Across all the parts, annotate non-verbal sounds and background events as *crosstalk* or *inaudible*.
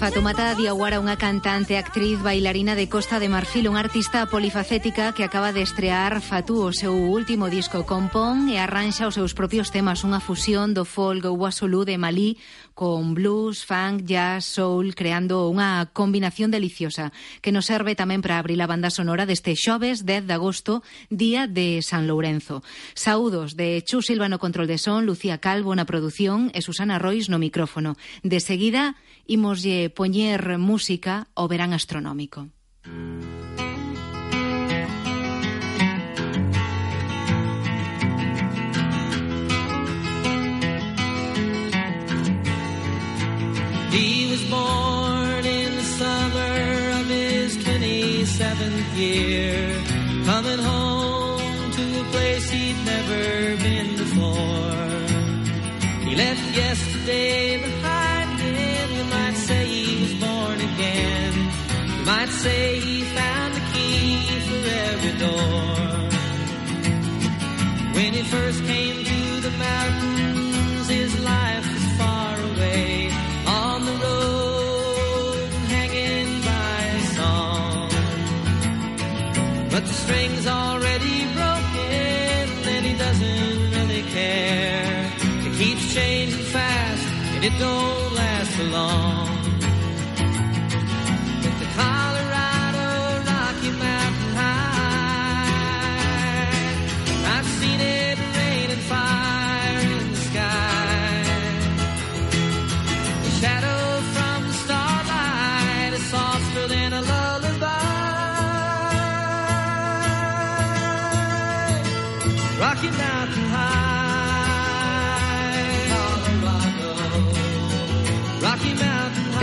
Fatoumata Diawara, unha cantante, actriz, bailarina de Costa de Marfil, unha artista polifacética que acaba de estrear Fatú o seu último disco compón e arranxa os seus propios temas, unha fusión do folk guasulú de Malí con blues, funk, jazz, soul, creando unha combinación deliciosa que nos serve tamén para abrir a banda sonora deste xoves 10 de agosto, día de San Lourenzo. Saúdos de Chu Silva no Control de Son, Lucía Calvo na produción e Susana Rois no micrófono. De seguida, imoslle poñer música ao verán astronómico. He was born in the summer of his 27th year, coming home to a place he'd never been before. He left yesterday behind Say he found the key for every door. When he first came to the mountains, his life was far away on the road, hanging by a song. But the string's already broken, and he doesn't really care. It keeps changing fast, and it don't last long.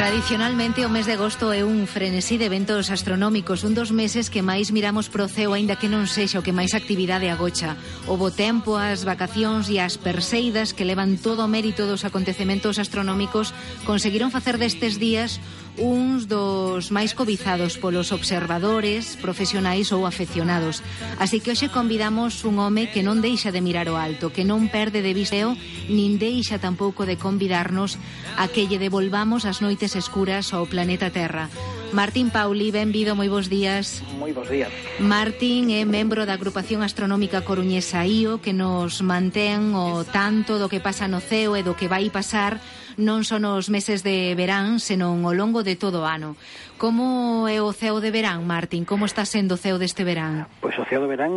Tradicionalmente o mes de agosto é un frenesí de eventos astronómicos, un dos meses que máis miramos pro ceo aínda que non sexa o que máis actividade agocha. O bo tempo, as vacacións e as perseidas que levan todo o mérito dos acontecementos astronómicos conseguiron facer destes días uns dos máis cobizados polos observadores, profesionais ou afeccionados. Así que hoxe convidamos un home que non deixa de mirar o alto, que non perde de viseo, nin deixa tampouco de convidarnos a que lle devolvamos as noites escuras ao planeta Terra. Martín Pauli, benvido, moi bons días. Moi bons días. Martín é membro da agrupación astronómica coruñesa IO que nos mantén o tanto do que pasa no ceo e do que vai pasar non son os meses de verán, senón ao longo de todo o ano. Como é o ceo de verán, Martín? Como está sendo o ceo deste verán? Pois o ceo de verán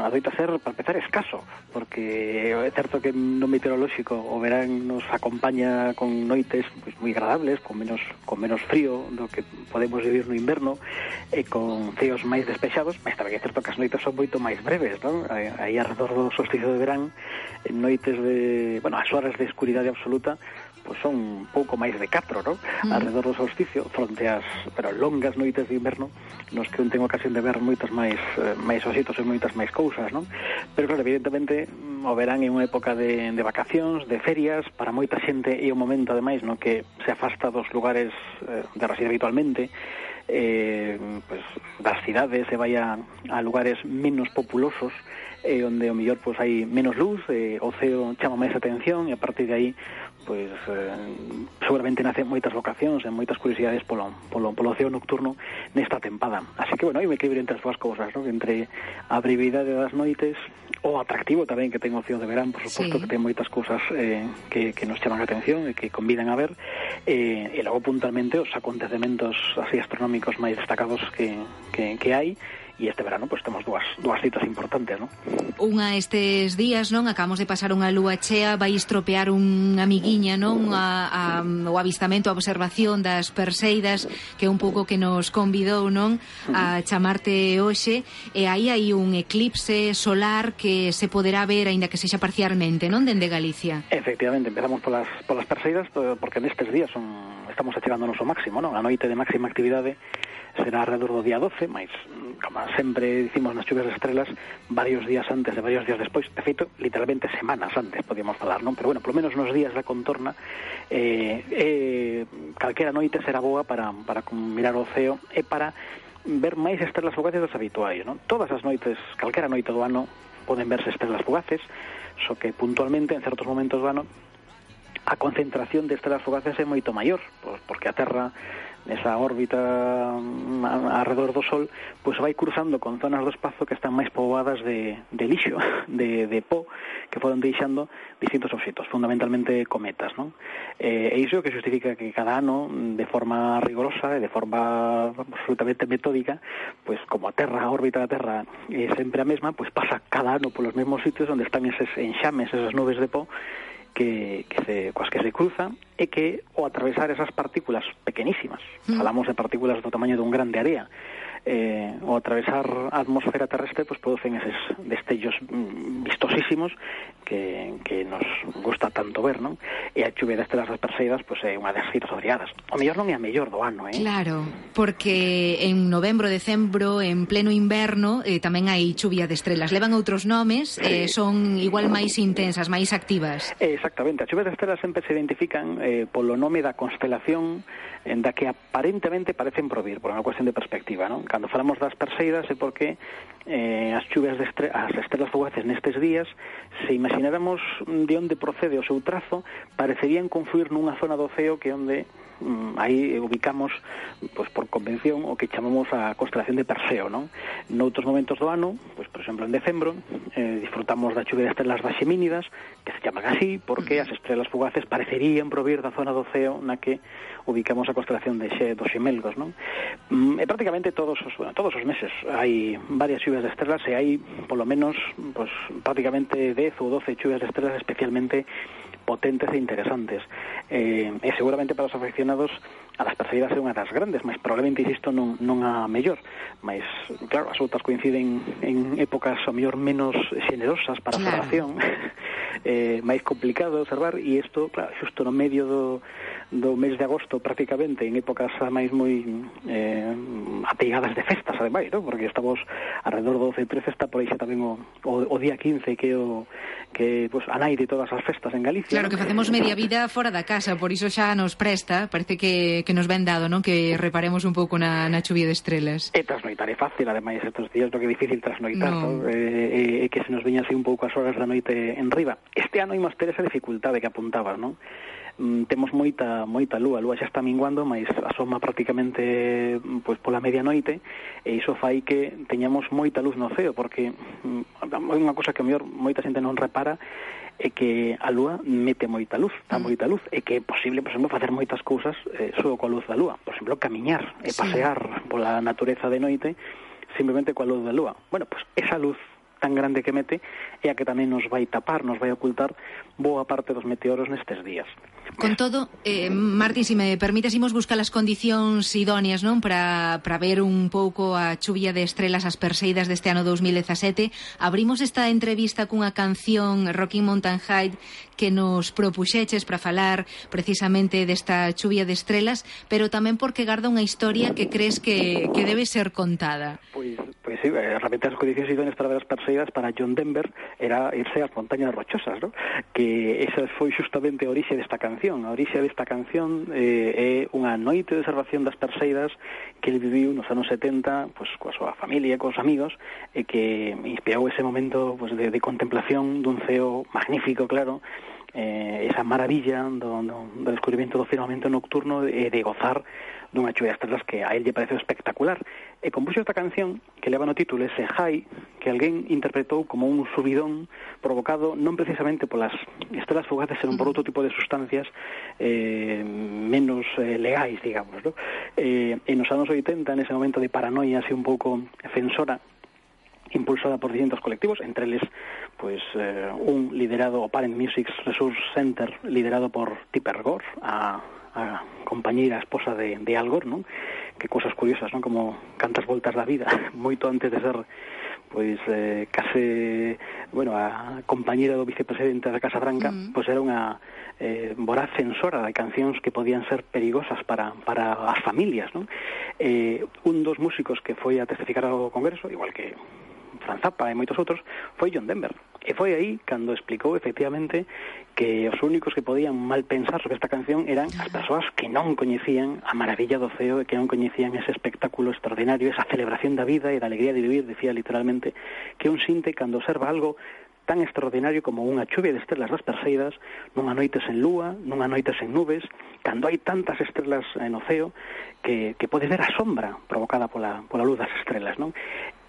adoita ser, para empezar, escaso, porque é certo que no meteorolóxico o verán nos acompaña con noites pois, moi agradables, con menos, con menos frío do que podemos vivir no inverno, e con ceos máis despexados, mas tamén é certo que as noites son moito máis breves, non? Aí alrededor do solsticio de verán, noites de, bueno, as horas de escuridade absoluta, pois son un pouco máis de 4, non? Mm. Alrededor do solsticio, fronte ás pero longas noites de inverno, nos que un ten ocasión de ver moitas máis eh, máis ositos e moitas máis cousas, non? Pero claro, evidentemente, mm, o verán é unha época de, de vacacións, de ferias, para moita xente é o momento ademais no que se afasta dos lugares eh, de residir habitualmente, eh, pues, das cidades e vai a, a lugares menos populosos, eh, onde o mellor pois, hai menos luz, eh, o ceo chama máis atención e a partir de aí pois eh, seguramente nacen moitas vocacións e moitas curiosidades polo, polo, polo ceo nocturno nesta tempada. Así que, bueno, hai un equilibrio entre as dúas cousas, ¿no? entre a brevidade das noites o atractivo tamén que ten o ocio de verán, por suposto, sí. que ten moitas cousas eh, que, que nos chaman a atención e que convidan a ver, eh, e logo puntualmente os acontecementos así astronómicos máis destacados que, que, que hai, e este verano pois temos dúas dúas citas importantes, non? Unha estes días, non? Acabamos de pasar unha lúa chea, vai estropear unha amiguiña, non? A, a, o avistamento, a observación das perseidas, que é un pouco que nos convidou, non? A chamarte hoxe, e aí hai un eclipse solar que se poderá ver, aínda que sexa parcialmente, non? Dende Galicia. Efectivamente, empezamos polas, polas perseidas, porque nestes días son, estamos achegándonos o máximo, non? A noite de máxima actividade será alrededor do día 12, máis como sempre dicimos nas chuvias de estrelas, varios días antes e varios días despois, de feito, literalmente semanas antes, podíamos falar, non? Pero bueno, polo menos nos días da contorna, eh, eh, calquera noite será boa para, para mirar o ceo e para ver máis estrelas fugaces das habituais, non? Todas as noites, calquera noite do ano, poden verse estrelas fugaces, só que puntualmente en certos momentos do ano a concentración de estrelas fugaces é moito maior, pois porque a Terra nesa órbita mm, alrededor do Sol, pois vai cruzando con zonas do espazo que están máis poboadas de, de lixo, *laughs* de, de po, que foron deixando distintos objetos, fundamentalmente cometas. Non? Eh, e iso que justifica que cada ano, de forma rigorosa e de forma absolutamente metódica, pois como a Terra, a órbita da Terra é sempre a mesma, pois pasa cada ano polos mesmos sitios onde están eses enxames, esas nubes de po, que, que se, coas que se cruzan e que, ao atravesar esas partículas pequenísimas, mm. falamos de partículas do tamaño dun grande área, area, eh, ao atravesar a atmosfera terrestre pues, producen eses destellos mm, vistosísimos que, que nos gusta tanto ver, non? E a chuvia das estrelas das Perseidas pues, é unha das citas odiadas. O mellor non é a mellor do ano, eh? Claro, porque en novembro, decembro, en pleno inverno, eh, tamén hai chuvia de estrelas. Levan outros nomes, eh, son igual máis intensas, máis activas. Eh, exactamente, a chuvia de estrelas sempre se identifican eh, polo nome da constelación en da que aparentemente parecen provir, por unha cuestión de perspectiva, non? cando falamos das perseidas é porque eh, as chuvias de estre as estrelas fugaces nestes días se imagináramos de onde procede o seu trazo parecerían confluir nunha zona do ceo que onde mm, aí ubicamos pois por convención o que chamamos a constelación de Perseo, non? Noutros momentos do ano, pois por exemplo en decembro, eh, disfrutamos da chuvia de estrelas das Xemínidas, que se chaman así porque as estrelas fugaces parecerían provir da zona do ceo na que ubicamos a constelación de xe, dos Xemelgos, non? Mm, e prácticamente todos bueno, todos los meses hay varias lluvias de estrellas y hay por lo menos pues prácticamente 10 o 12 lluvias de estrellas especialmente potentes e interesantes. Eh, seguramente para los aficionados a das perseguidas é unha das grandes, mas probablemente insisto non, non a mellor, mas claro, as outras coinciden en épocas ao mellor menos xenerosas para claro. a floración, *laughs* eh, máis complicado de observar, e isto, claro, xusto no medio do, do mes de agosto prácticamente, en épocas máis moi eh, ateigadas de festas, ademais, ¿no? porque estamos alrededor do 12 e 13, está por aí xa tamén o, o, o día 15 que o que pues, anaire todas as festas en Galicia. Claro, que facemos media vida fora da casa, por iso xa nos presta, parece que que, nos ven dado, non? Que reparemos un pouco na, na chuvia de estrelas. E trasnoitar é fácil, ademais, estes días, porque é difícil trasnoitar, no. non? Eh, eh, que se nos veña así un pouco as horas da noite en riba. Este ano imos ter esa dificultade que apuntabas, non? Mm, temos moita moita lúa, a lúa xa está minguando, mas asoma prácticamente pois pola medianoite e iso fai que teñamos moita luz no ceo porque é unha cosa que mellor moita xente non repara é que a lúa mete moita luz, dá mm. moita luz, e que é posible, por exemplo, facer moitas cousas eh, só coa luz da lúa. Por exemplo, camiñar eh, e pasear sí. pola natureza de noite simplemente coa luz da lúa. Bueno, pues esa luz tan grande que mete é a que tamén nos vai tapar, nos vai ocultar boa parte dos meteoros nestes días. Con todo, eh, Martín, se si me permites, imos buscar as condicións idóneas non para, para ver un pouco a chuvia de estrelas as perseidas deste ano 2017. Abrimos esta entrevista cunha canción Rocking Mountain High que nos propuxeches para falar precisamente desta chuvia de estrelas, pero tamén porque garda unha historia que crees que, que debe ser contada. Pois sí, eh, realmente las condiciones idóneas para ver as para John Denver era irse ás montañas rochosas, ¿no? que esa foi justamente a orixe desta canción. A orixe desta canción eh, é unha noite de observación das perseidas que ele viviu nos anos 70 pues, coa súa familia, cos amigos, e que inspirou ese momento pues, de, de contemplación dun ceo magnífico, claro, eh, esa maravilla do, do, do descubrimento do firmamento nocturno e eh, de gozar dunha chuvia de estrelas que a él lle pareceu espectacular. E compuxo esta canción que leva no título ese high que alguén interpretou como un subidón provocado non precisamente polas estrelas fugaces, senón por outro tipo de sustancias eh, menos eh, legais, digamos. ¿no? Eh, en os anos 80, nese momento de paranoia así un pouco censora impulsada por distintos colectivos, entre eles pues, eh, un liderado, o Parent Music Resource Center, liderado por Tipper Gore, a a compañeira, a esposa de, de Al Gore, non? Que cousas curiosas, non? Como cantas voltas da vida, *laughs* moito antes de ser pois eh, case, bueno, a compañeira do vicepresidente da Casa Branca, mm. pois era unha eh, voraz censora de cancións que podían ser perigosas para, para as familias, non? Eh, un dos músicos que foi a testificar ao Congreso, igual que Franz Zappa e moitos outros, foi John Denver. E foi aí cando explicou efectivamente que os únicos que podían mal pensar sobre esta canción eran as persoas que non coñecían a maravilla do ceo e que non coñecían ese espectáculo extraordinario, esa celebración da vida e da alegría de vivir, decía literalmente, que un sinte cando observa algo tan extraordinario como unha chuvia de estrelas das perseidas, nunha noite sen lúa, nunha noite sen nubes, cando hai tantas estrelas no ceo que, que pode ver a sombra provocada pola, pola luz das estrelas, non?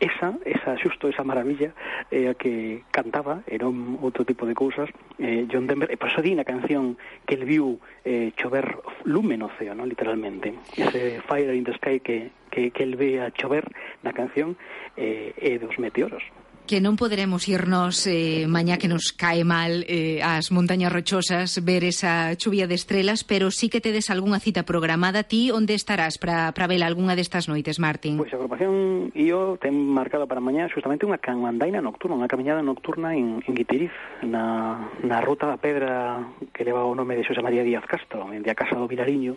esa, esa xusto, esa maravilla eh, que cantaba, era un outro tipo de cousas, eh, John Denver, e por eso di na canción que el viu eh, chover lume no ceo, no, literalmente, ese fire in the sky que, que, que el ve a chover na canción eh, é dos meteoros que non poderemos irnos eh, mañá que nos cae mal eh, as montañas rochosas ver esa chuvia de estrelas, pero sí que tedes algunha cita programada ti onde estarás para para vela algunha destas noites, Martín? Pois a agrupación e eu ten marcado para mañá justamente unha camandaina nocturna, unha camiñada nocturna en, en Guitiriz, na, na ruta da pedra que leva o nome de Xosé María Díaz Castro, en a casa do Vilariño,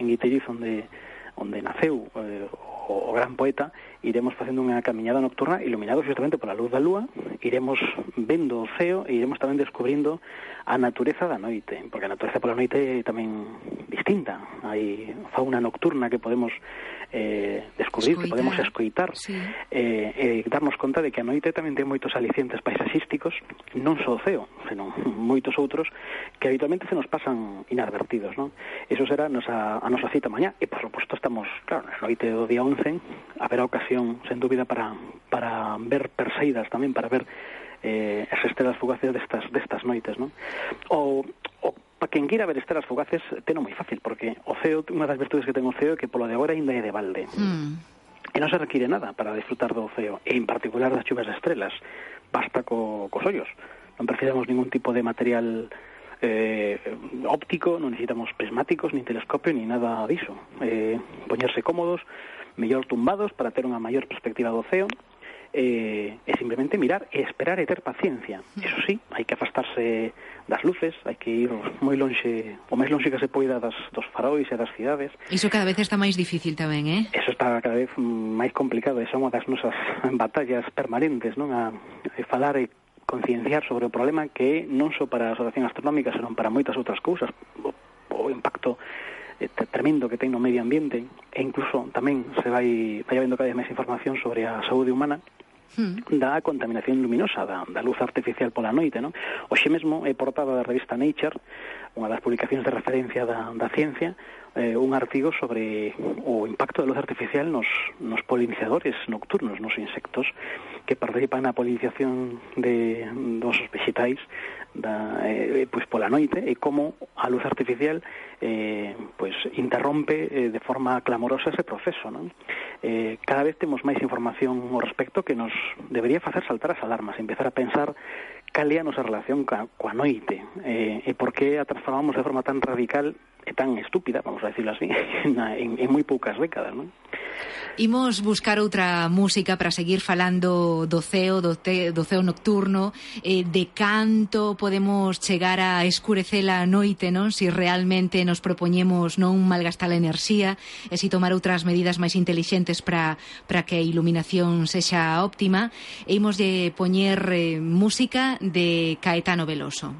en Guitiriz onde onde naceu eh, o, o gran poeta iremos facendo unha camiñada nocturna iluminado justamente pola luz da lúa, iremos vendo o ceo iremos tamén descubrindo a natureza da noite, porque a natureza pola noite é tamén distinta. Hai fauna nocturna que podemos eh, descubrir, Escoitar. que podemos escoitar, sí. eh, eh, darnos conta de que a noite tamén ten moitos alicientes paisaxísticos, non só o ceo, senón moitos outros, que habitualmente se nos pasan inadvertidos, non? Eso será nosa, a nosa cita mañá, e por suposto estamos, claro, na noite do día 11, haberá ocasión, sen dúbida, para, para ver perseidas tamén, para ver eh, as estelas fugaces destas, destas noites, non? O, o Para quen quira ver estrelas fugaces, teno moi fácil, porque o ceo, unha das virtudes que ten o ceo é que polo de agora ainda é de balde. Mm. E non se require nada para disfrutar do ceo, e en particular das chuvas de estrelas. Basta co, cos ollos. Non precisamos ningún tipo de material eh, óptico, non necesitamos prismáticos, nin telescopio, ni nada diso. Eh, poñerse cómodos, mellor tumbados para ter unha maior perspectiva do ceo, eh, e simplemente mirar e esperar e ter paciencia. Hmm. Eso sí, hai que afastarse das luces, hai que ir moi lonxe, o máis lonxe que se poida das, dos faróis e das cidades. Iso cada vez está máis difícil tamén, eh? Eso está cada vez máis complicado, esa é unha das nosas *laughs* batallas permanentes, non? A, a falar e concienciar sobre o problema que non só para a Asociación Astronómica, senón para moitas outras cousas, o, o impacto eh, tremendo que ten no medio ambiente e incluso tamén se vai vai habendo cada vez máis información sobre a saúde humana mm. da contaminación luminosa, da, da luz artificial pola noite, non? Oxe mesmo é portada da revista Nature, unha das publicacións de referencia da, da ciencia, eh, un artigo sobre o impacto da luz artificial nos, nos polinizadores nocturnos, nos insectos que participan na polinización de, dos vegetais da, eh, pois pola noite e como a luz artificial eh, pois interrompe eh, de forma clamorosa ese proceso non? Eh, cada vez temos máis información ao respecto que nos debería facer saltar as alarmas e empezar a pensar cal é a nosa relación ca, coa noite eh, e por que a transformamos de forma tan radical e tan estúpida, vamos a decirlo así, *laughs* en, en, en moi poucas décadas, non? Imos buscar outra música para seguir falando do ceo, do, te, do ceo nocturno, eh, de canto, podemos chegar a escurecer a noite, non? Si realmente nos propoñemos non malgastar a enerxía e si tomar outras medidas máis intelixentes para para que a iluminación sexa óptima, e imos de poñer eh, música de Caetano Veloso.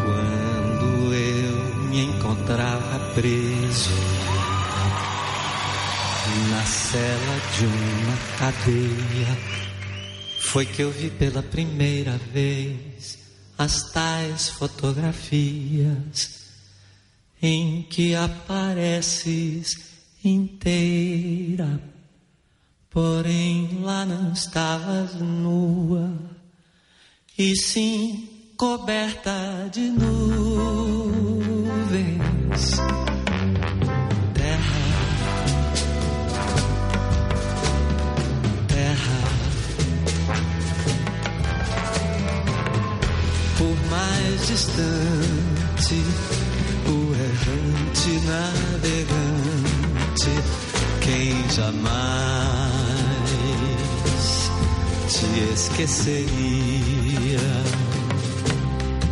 Quando eu me encontrava preso na cela de uma cadeia Foi que eu vi pela primeira vez as tais fotografias em que apareces inteira, porém lá não estavas nua, e sim coberta de nuvens. Distante, o errante navegante, quem jamais te esqueceria.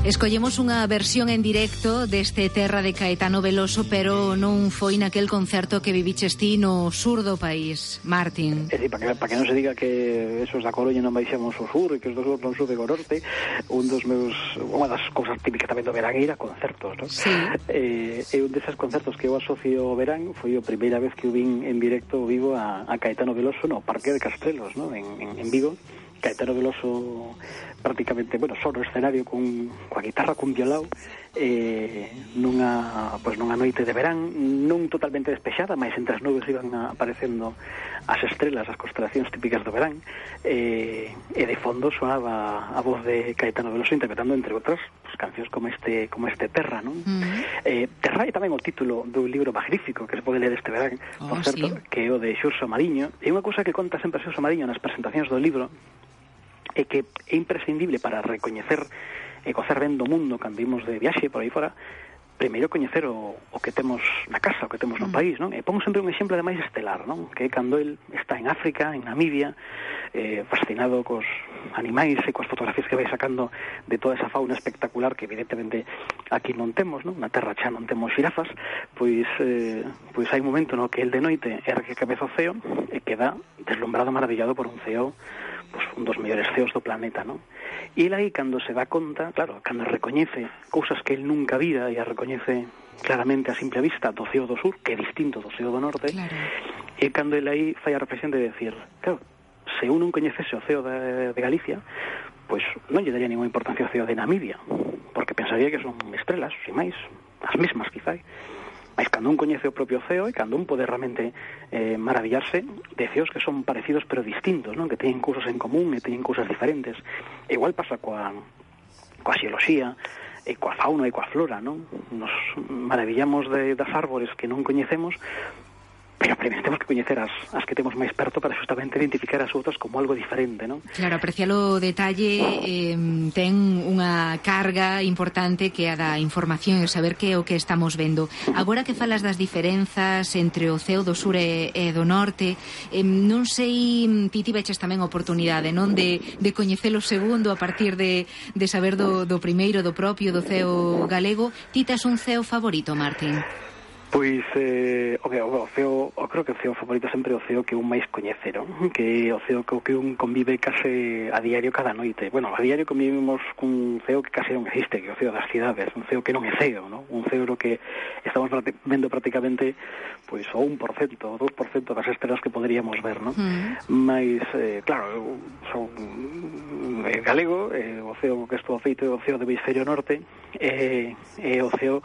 Escollemos unha versión en directo deste Terra de Caetano Veloso, pero non foi naquel concerto que viviches ti no sur do país, Martín. É eh, dicir, para que, para que non se diga que esos da Coruña non baixamos o sur e que os dos non sube o norte, un dos meus, unha das cousas típicas tamén do verán era concertos, non? Sí. Eh, e un deses concertos que eu asocio ao verán foi a primeira vez que eu vin en directo vivo a, a Caetano Veloso no Parque de Castrelos, non? En, en, en Vigo. Caetano Veloso prácticamente, bueno, só no escenario con, coa guitarra cun violao eh, nunha, pois, nunha noite de verán non totalmente despexada, mas entre as nubes iban aparecendo as estrelas, as constelacións típicas do verán eh, e de fondo sonaba a voz de Caetano Veloso interpretando entre outras pues, cancións como este como este Terra, non? Mm -hmm. eh, Terra é tamén o título do libro magnífico que se pode ler este verán, oh, por certo, sí. que é o de Xurso Mariño e unha cousa que conta sempre Xurso Mariño nas presentacións do libro e que é imprescindible para recoñecer e gozar ben do mundo cando vimos de viaxe por aí fora, primeiro coñecer o, o que temos na casa, o que temos no mm. país, non? E pon sempre un exemplo ademais estelar, non? Que é cando el está en África, en Namibia, eh, fascinado cos animais e coas fotografías que vai sacando de toda esa fauna espectacular que evidentemente aquí non temos, non? Na terra xa non temos xirafas, pois eh, pois hai un momento no que el de noite ergue cabeza ao ceo e queda deslumbrado, maravillado por un ceo pues, un dos mellores ceos do planeta, non? E el aí, cando se dá conta, claro, cando recoñece cousas que el nunca vira e a recoñece claramente a simple vista do ceo do sur, que é distinto do ceo do norte, claro. e cando el aí fai a reflexión de decir, claro, se un non coñecese o ceo de, de Galicia, pois non lle daría ninguna importancia ao ceo de Namibia, porque pensaría que son estrelas, sin máis, as mesmas quizá, Mas cando un coñece o propio CEO e cando un pode realmente eh, maravillarse de CEOs que son parecidos pero distintos, non? que teñen cursos en común e teñen cousas diferentes. E igual pasa coa, coa xeoloxía, e coa fauna e coa flora, non? Nos maravillamos de, das árbores que non coñecemos, pero primeiro temos que coñecer as, as que temos máis perto para justamente identificar as outras como algo diferente, non? Claro, apreciar o detalle eh, ten unha carga importante que é a da información e o saber que é o que estamos vendo. Agora que falas das diferenzas entre o CEO do sur e, e do norte, eh, non sei, ti tiveches tamén oportunidade, non, de, de coñecer o segundo a partir de, de saber do, do primeiro, do propio, do CEO galego. Ti tes un CEO favorito, Martín? Pois, eh, o, que, o, CEO, o creo que o CEO favorito sempre é o CEO que un máis coñece, non? Que o CEO que, que un convive case a diario cada noite. Bueno, a diario convivimos cun CEO que case non existe, que é o CEO das cidades, un CEO que non é CEO, non? Un CEO que estamos vendo prácticamente pois, o 1% o 2% das estrelas que poderíamos ver, non? Mm. Mas, eh, claro, eu son eh, galego, eh, o CEO que estou feito é o CEO de Beisferio Norte, e eh, eh, o CEO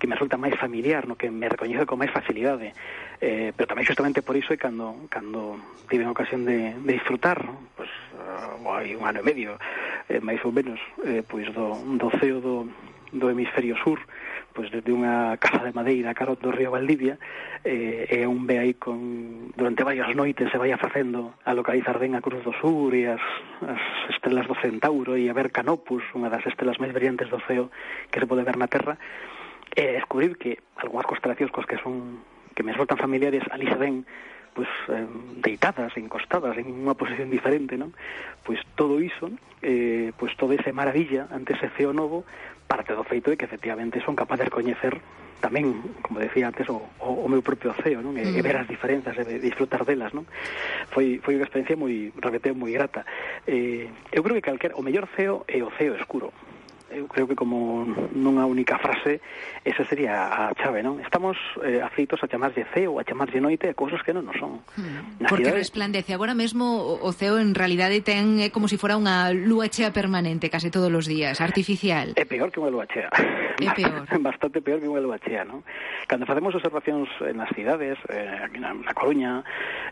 que me resulta máis familiar, no que me recoñezo con máis facilidade. Eh, pero tamén justamente por iso é cando, cando tive a ocasión de, de disfrutar, no? pois, uh, hai un ano e medio, eh, máis ou menos, eh, pois do, do CEO do, do hemisferio sur, pois desde unha casa de madeira caro do río Valdivia eh, e un ve aí con, durante varias noites se vai facendo a localizar ben a Cruz do Sur e as, as estrelas do Centauro e a ver Canopus, unha das estrelas máis brillantes do ceo que se pode ver na Terra e descubrir que algunhas constelacións cos que son que me resultan familiares ali se ven pues, eh, deitadas, encostadas en unha posición diferente, non? Pois pues todo iso, eh, pois pues todo ese maravilla ante ese ceo novo parte do feito de que efectivamente son capaces de coñecer tamén, como decía antes, o, o, o meu propio ceo, non? E, e mm. ver as diferenzas e disfrutar delas, non? Foi, foi unha experiencia moi, repeteo, moi grata. Eh, eu creo que calquer, o mellor ceo é o ceo escuro eu creo que como nunha única frase, esa sería a chave, non? Estamos eh, afeitos a chamarlle ceo, a chamarlle noite, a cousas que non nos son. Mm, porque cidade... resplandece. Agora mesmo o ceo en realidade ten é como se si fora unha lúa chea permanente case todos os días, artificial. É peor que unha lúa chea. É peor. *laughs* Bastante peor que unha lúa chea, non? Cando facemos observacións nas cidades, eh, aquí na, na Coruña,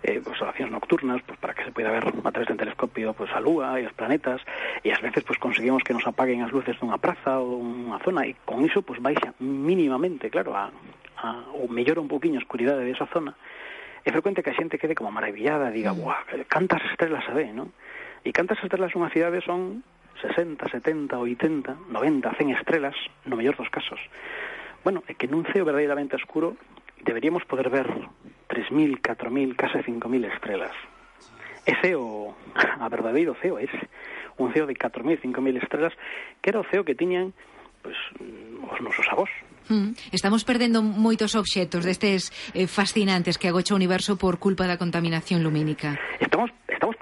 eh, observacións nocturnas, pues, para que se poida ver a través de un telescopio pues, a lúa e os planetas, e ás veces pues, conseguimos que nos apaguen as luces unha praza ou unha zona e con iso pois baixa mínimamente, claro, a, a, ou mellora un poquinho a oscuridade desa zona é frecuente que a xente quede como maravillada, diga, mm. buah, cantas estrelas a ver, non? E cantas estrelas unha cidade son 60, 70, 80, 90, 100 estrelas, no mellor dos casos. Bueno, é que nun ceo verdadeiramente oscuro deberíamos poder ver 3.000, 4.000, case 5.000 estrelas. Ese o a verdadeiro ceo, ese un ceo de 4.000, 5.000 estrelas, que era o ceo que tiñan pues, mm, os nosos avós. Mm. Estamos perdendo moitos obxectos destes eh, fascinantes que agocha o universo por culpa da contaminación lumínica. Estamos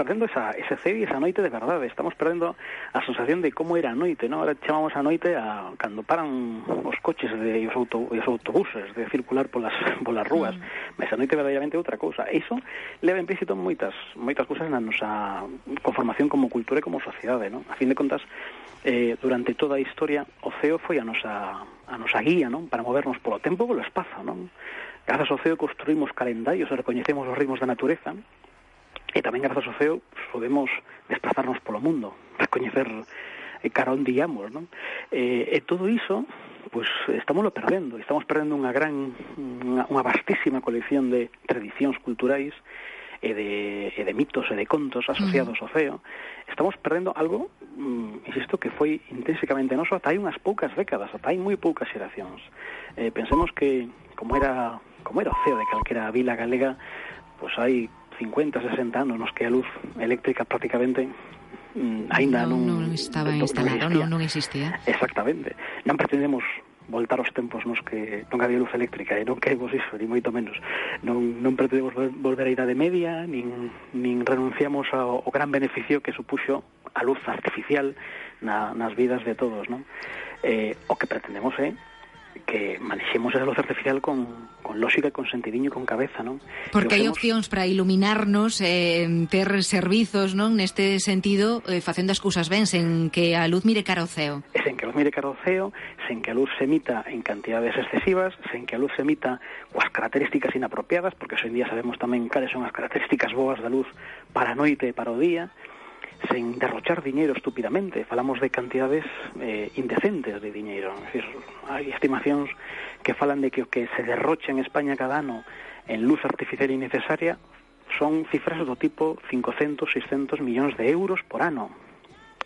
perdendo esa, ese cebo e esa noite de verdade, estamos perdendo a sensación de como era a noite, ¿no? Ahora chamamos a noite a cando paran os coches de, e, os auto, e os autobuses de circular polas, polas rúas, mm. mas a noite verdadeiramente é outra cousa. E iso leva implícito moitas, moitas cousas na nosa conformación como cultura e como sociedade, ¿no? A fin de contas, eh, durante toda a historia, o ceo foi a nosa, a nosa guía, non? Para movernos polo tempo e polo espazo, non? Grazas ao ceo construímos calendarios e recoñecemos os ritmos da natureza, e tamén grazas ao CEO podemos desplazarnos polo mundo recoñecer coñecer cara onde íamos, non? E, e todo iso pois estámoslo perdendo, estamos perdendo unha gran unha, unha vastísima colección de tradicións culturais e de, e de mitos e de contos asociados ao CEO, estamos perdendo algo, mm, insisto, que foi intrínsecamente noso ata hai unhas poucas décadas, ata hai moi poucas xeracións. Eh, pensemos que como era como era o CEO de calquera vila galega, pois hai 50, 60 anos nos que a luz eléctrica prácticamente mm, ainda non, non, non estaba non instalado, non, non existía. Exactamente. Non pretendemos voltar os tempos nos que non había luz eléctrica e non queremos iso, ni moito menos non, non pretendemos volver á idade media nin, nin renunciamos ao, ao gran beneficio que supuxo a luz artificial na, nas vidas de todos non? Eh, o que pretendemos é eh, que manexemos a luz artificial con, con lógica, con sentidiño, con cabeza, non? Porque hai opcións para iluminarnos, eh, ter servizos, non? Neste sentido, eh, facendo as cousas ben, sen que a luz mire cara ao ceo. E sen que a luz mire cara ao ceo, sen que a luz se emita en cantidades excesivas, sen que a luz se emita coas características inapropiadas, porque hoxe en día sabemos tamén cales son as características boas da luz para a noite e para o día, sen derrochar diñeiro estúpidamente. Falamos de cantidades eh, indecentes de diñeiro. É dicir, hai estimacións que falan de que o que se derrocha en España cada ano en luz artificial innecesaria son cifras do tipo 500, 600 millóns de euros por ano,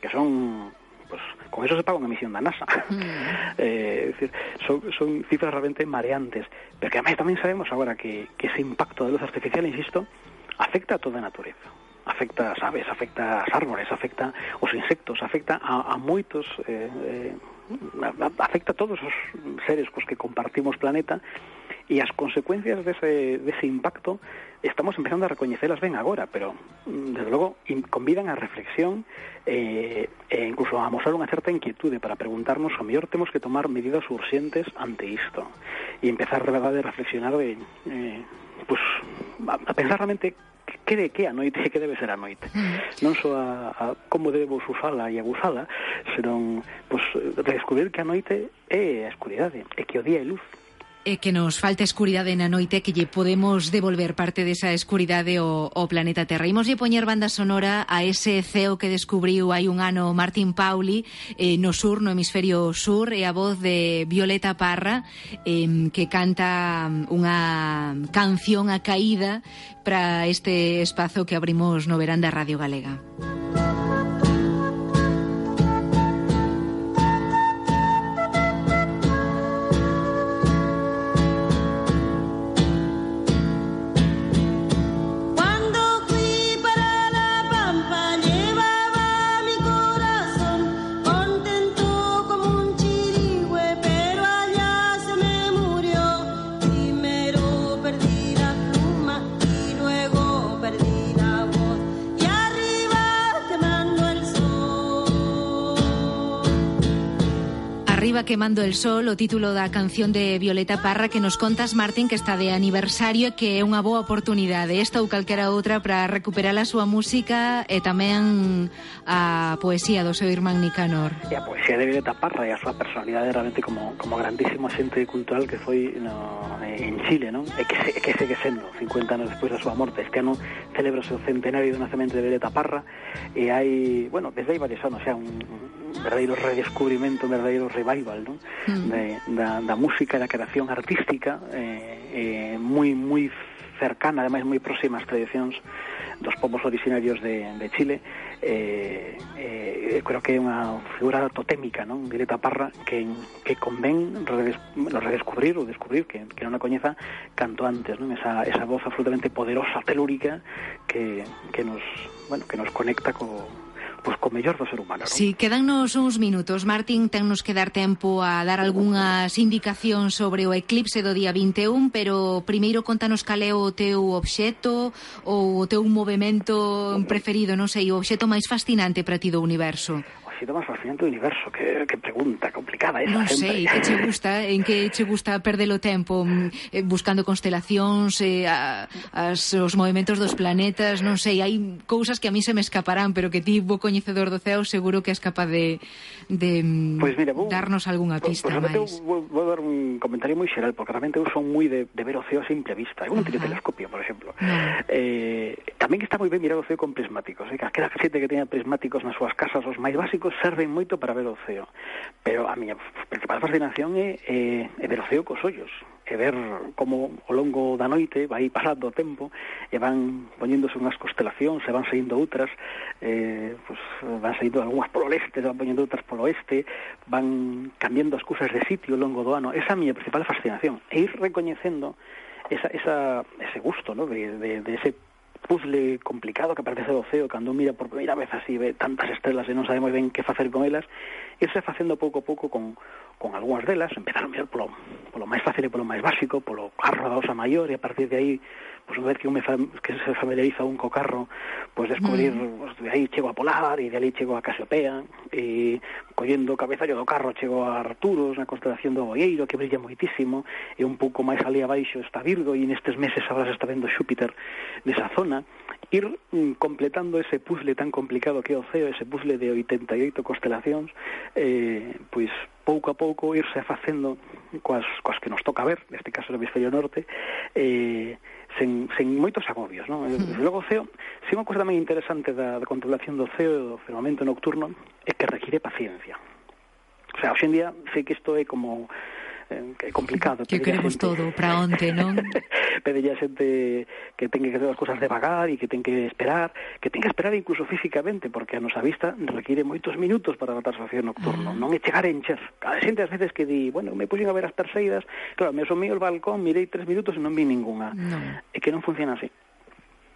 que son pues, con eso se paga unha misión da NASA. Mm. *laughs* eh, decir, son, son cifras realmente mareantes, pero que además tamén sabemos agora que, que ese impacto de luz artificial, insisto, afecta a toda a natureza afecta as aves, afecta as árbores, afecta os insectos, afecta a, a moitos eh, eh, afecta a todos os seres cos que compartimos planeta e as consecuencias dese, dese impacto estamos empezando a recoñecelas ben agora, pero, mm, desde logo, convidan a reflexión eh, e incluso a mostrar unha certa inquietude para preguntarnos o mellor temos que tomar medidas urxentes ante isto e empezar, de verdade, a reflexionar de, eh, pues, a, a pensar realmente que de que a noite e que debe ser a noite. Mm. Non só a, a como debemos usala e abusala, senón pues, descubrir que a noite é a escuridade e que o día é luz eh, que nos falta escuridade na noite que lle podemos devolver parte desa escuridade ao, ao planeta Terra. Imos lle poñer banda sonora a ese ceo que descubriu hai un ano Martín Pauli eh, no sur, no hemisferio sur, e a voz de Violeta Parra eh, que canta mm, unha canción a caída para este espazo que abrimos no verán da Radio Galega. Quemando el Sol, o título da canción de Violeta Parra que nos contas, Martín, que está de aniversario e que é unha boa oportunidade esta ou calquera outra para recuperar a súa música e tamén a poesía do seu irmán Nicanor. E a poesía de Violeta Parra e a súa personalidade realmente como, como grandísimo xente cultural que foi no, en Chile, non? E que, se, que segue sendo 50 anos despois da súa morte. Este ano celebra o seu centenario do nacemento de Violeta Parra e hai, bueno, desde hai varios anos, xa un, un verdadeiro redescubrimento, un verdadeiro revival non? Mm. De, da, da música e da creación artística eh, eh, moi, moi cercana, ademais moi próxima ás tradicións dos povos originarios de, de Chile eh, eh, creo que é unha figura totémica, non? Violeta Parra que, que convén redes, redescubrir ou descubrir que, que non a coñeza canto antes, non? Esa, esa voz absolutamente poderosa, telúrica que, que nos, bueno, que nos conecta co, pois co mellor do ser humano. Non? Si, sí, quedannos uns minutos. Martín, tennos que dar tempo a dar algunhas indicacións sobre o eclipse do día 21, pero primeiro contanos cal é o teu obxeto ou o teu movimento preferido, non sei, o obxeto máis fascinante para ti do universo sido más fascinante do universo. Que, que pregunta complicada esa Non sei, que che gusta, en que che gusta perder o tempo mm, eh, buscando constelacións, eh, a, as, os movimentos dos planetas, non sei, hai cousas que a mí se me escaparán, pero que ti, bo coñecedor do ceo, seguro que és capaz de, de mm, pues mira, vou, darnos algunha pista pues, máis. Vou, vou dar un comentario moi xeral, porque realmente eu son moi de, de ver o ceo a simple vista. Eu non teño telescopio, por exemplo. No. Eh, tamén está moi ben mirar o ceo con prismáticos. Eh, que a xente que teña prismáticos nas súas casas, os máis básicos, serven moito para ver o ceo, Pero a miña principal fascinación é, é, é ver o ceo cos ollos, e ver como ao longo da noite vai pasando o tempo e van poñéndose unhas constelacións, se van saindo outras, eh, pues, van saindo algunhas polo leste, van poñendo outras polo oeste, van cambiando as cousas de sitio ao longo do ano. Esa é a miña principal fascinación, e ir recoñecendo esa, esa, ese gusto ¿no? de, de, de ese puzzle complicado que parece do ceo cando mira por primeira vez así ve tantas estrelas e non sabemos ben que facer con elas irse facendo pouco a pouco con, con algunhas delas empezar a mirar polo, polo máis fácil e polo máis básico polo carro da osa maior e a partir de aí pois unha vez que, me, que se familiariza un co carro, pois descubrir, mm. pues, de aí chego a Polar, e de ali chego a Casiopea, e collendo cabezallo do carro chego a Arturos, na constelación do Boieiro, que brilla moitísimo, e un pouco máis ali abaixo está Virgo, e nestes meses agora se está vendo Xúpiter nesa zona, ir mm, completando ese puzzle tan complicado que é o CEO, ese puzzle de 88 constelacións, eh, pois pouco a pouco irse facendo coas, coas que nos toca ver, neste caso no hemisferio norte, eh, sen, sen moitos agobios. Non? Mm. Logo o CEO, se unha cosa tamén interesante da, da contemplación do CEO do firmamento nocturno é que require paciencia. O sea, hoxe en día sei que isto é como é complicado. Que queremos xente... todo para onte, non? *laughs* Pede a xente que ten que facer as cousas devagar e que ten que esperar, que ten que esperar incluso físicamente, porque a nosa vista require moitos minutos para a acción nocturno, ah. non é chegar a encher. A xente ás veces que di, bueno, me puxen a ver as perseidas, claro, me asomí o balcón, mirei tres minutos e non vi ningunha. No. É que non funciona así.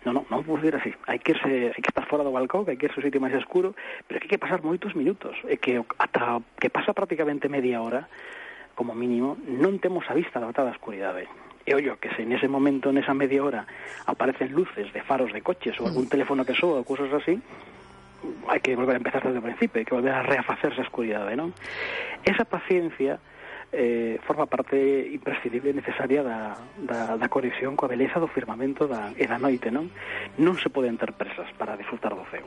No, non, non vou dir así. Hai que, irse, hai que estar fora do balcón, que hai que irse ao sitio máis escuro, pero que hai que pasar moitos minutos. É que ata que pasa prácticamente media hora, como mínimo, non temos a vista da da escuridade. E ollo, que se en ese momento, nesa media hora, aparecen luces de faros de coches ou algún teléfono que soa ou cousas así, hai que volver a empezar desde o principio, hai que volver a reafacerse a escuridade, non? Esa paciencia eh, forma parte imprescindible e necesaria da, da, da conexión coa beleza do firmamento da, e da noite, non? Non se poden ter presas para disfrutar do ceo.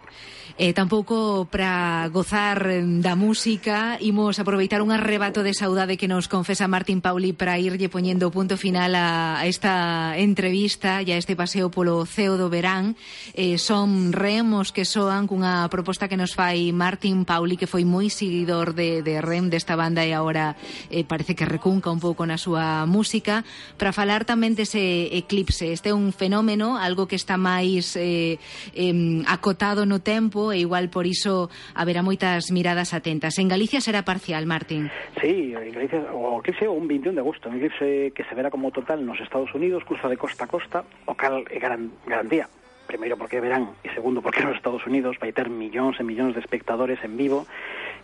E eh, tampouco para gozar da música, imos aproveitar un arrebato de saudade que nos confesa Martín Pauli para irlle poñendo punto final a, a esta entrevista e a este paseo polo ceo do verán. Eh, son remos que soan cunha proposta que nos fai Martín Pauli, que foi moi seguidor de, de rem desta banda e agora eh, para parece que recunca un pouco na súa música, para falar tamén dese eclipse. Este é un fenómeno, algo que está máis eh, eh, acotado no tempo e igual por iso haberá moitas miradas atentas. En Galicia será parcial, Martín. Sí, en Galicia, o eclipse o un 21 de agosto, un eclipse que se verá como total nos Estados Unidos, cruza de costa a costa, o cal, gran, garantía primeiro porque verán e segundo porque nos Estados Unidos vai ter millóns e millóns de espectadores en vivo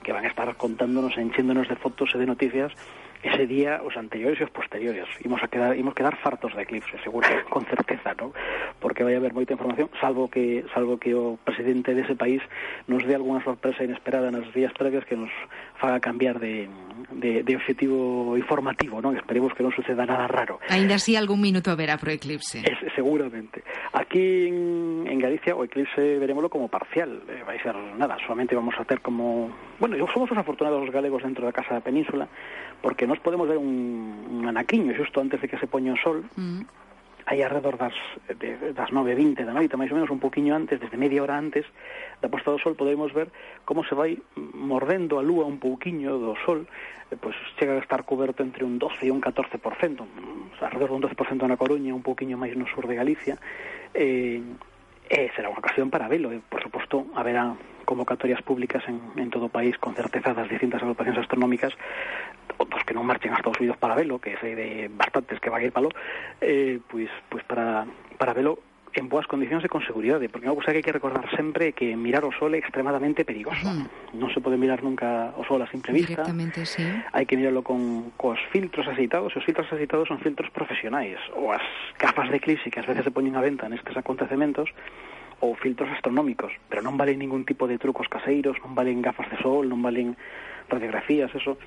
que van a estar contándonos, enchéndonos de fotos e de noticias ese día, os anteriores e os posteriores. Imos a quedar, imos quedar fartos de eclipse, seguro, *laughs* con certeza, ¿no? Porque vai haber moita información, salvo que salvo que o presidente dese país nos dé algunha sorpresa inesperada nos días previos que nos faga cambiar de, de, de objetivo informativo, non? Esperemos que non suceda nada raro. Ainda así algún minuto verá pro eclipse. Es, seguramente. Aquí en, en Galicia o eclipse verémoslo como parcial, eh, vai ser nada, solamente vamos a ter como, bueno, somos os afortunados os galegos dentro da Casa da Península, porque nos podemos ver un, un anaquiño xusto antes de que se poña o sol, mm. aí alrededor das, de, das 9.20 da noite, máis ou menos un poquinho antes, desde media hora antes da posta do sol, podemos ver como se vai mordendo a lúa un pouquiño do sol, eh, pois chega a estar coberto entre un 12 e un 14%, mm, alrededor dun 12% na Coruña, un pouquiño máis no sur de Galicia, eh, eh, será unha ocasión para velo, e, eh, por suposto, haberá convocatorias públicas en, en todo o país con certeza das distintas agrupacións astronómicas dos que non marchen a Estados Unidos para velo, que sei de bastantes que vai ir palo, eh, pois, pois para, para velo en boas condicións e con seguridade, porque unha cousa que hai que recordar sempre que mirar o sol é extremadamente perigoso Uh -huh. Non se pode mirar nunca o sol a simple vista. Sí. Hai que mirarlo con cos filtros aceitados, e os filtros aceitados son filtros profesionais, ou as gafas de crisis que ás veces se poñen a venta nestes acontecementos, ou filtros astronómicos, pero non valen ningún tipo de trucos caseiros, non valen gafas de sol, non valen radiografías, eso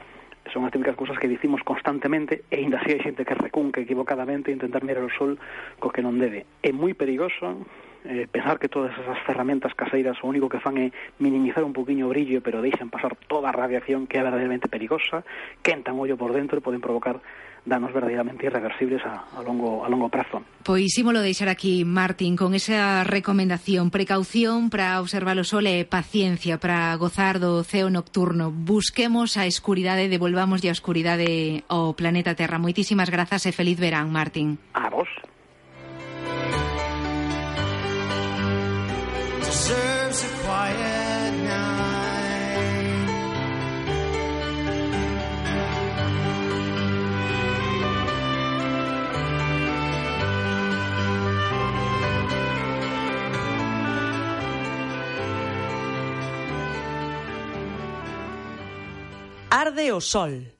son as típicas cousas que dicimos constantemente e ainda así hai xente que recunca equivocadamente intentar mirar o sol co que non debe. É moi perigoso eh, pensar que todas esas ferramentas caseiras o único que fan é minimizar un poquinho o brillo pero deixan pasar toda a radiación que é verdadeiramente perigosa, quentan ollo por dentro e poden provocar danos verdadeiramente irreversibles a, a, longo, a longo prazo. Pois ímolo deixar aquí, Martín, con esa recomendación, precaución para observar o sol e paciencia para gozar do ceo nocturno. Busquemos a escuridade, devolvamos a escuridade ao planeta Terra. Moitísimas grazas e feliz verán, Martín. A vos. Arde o sol.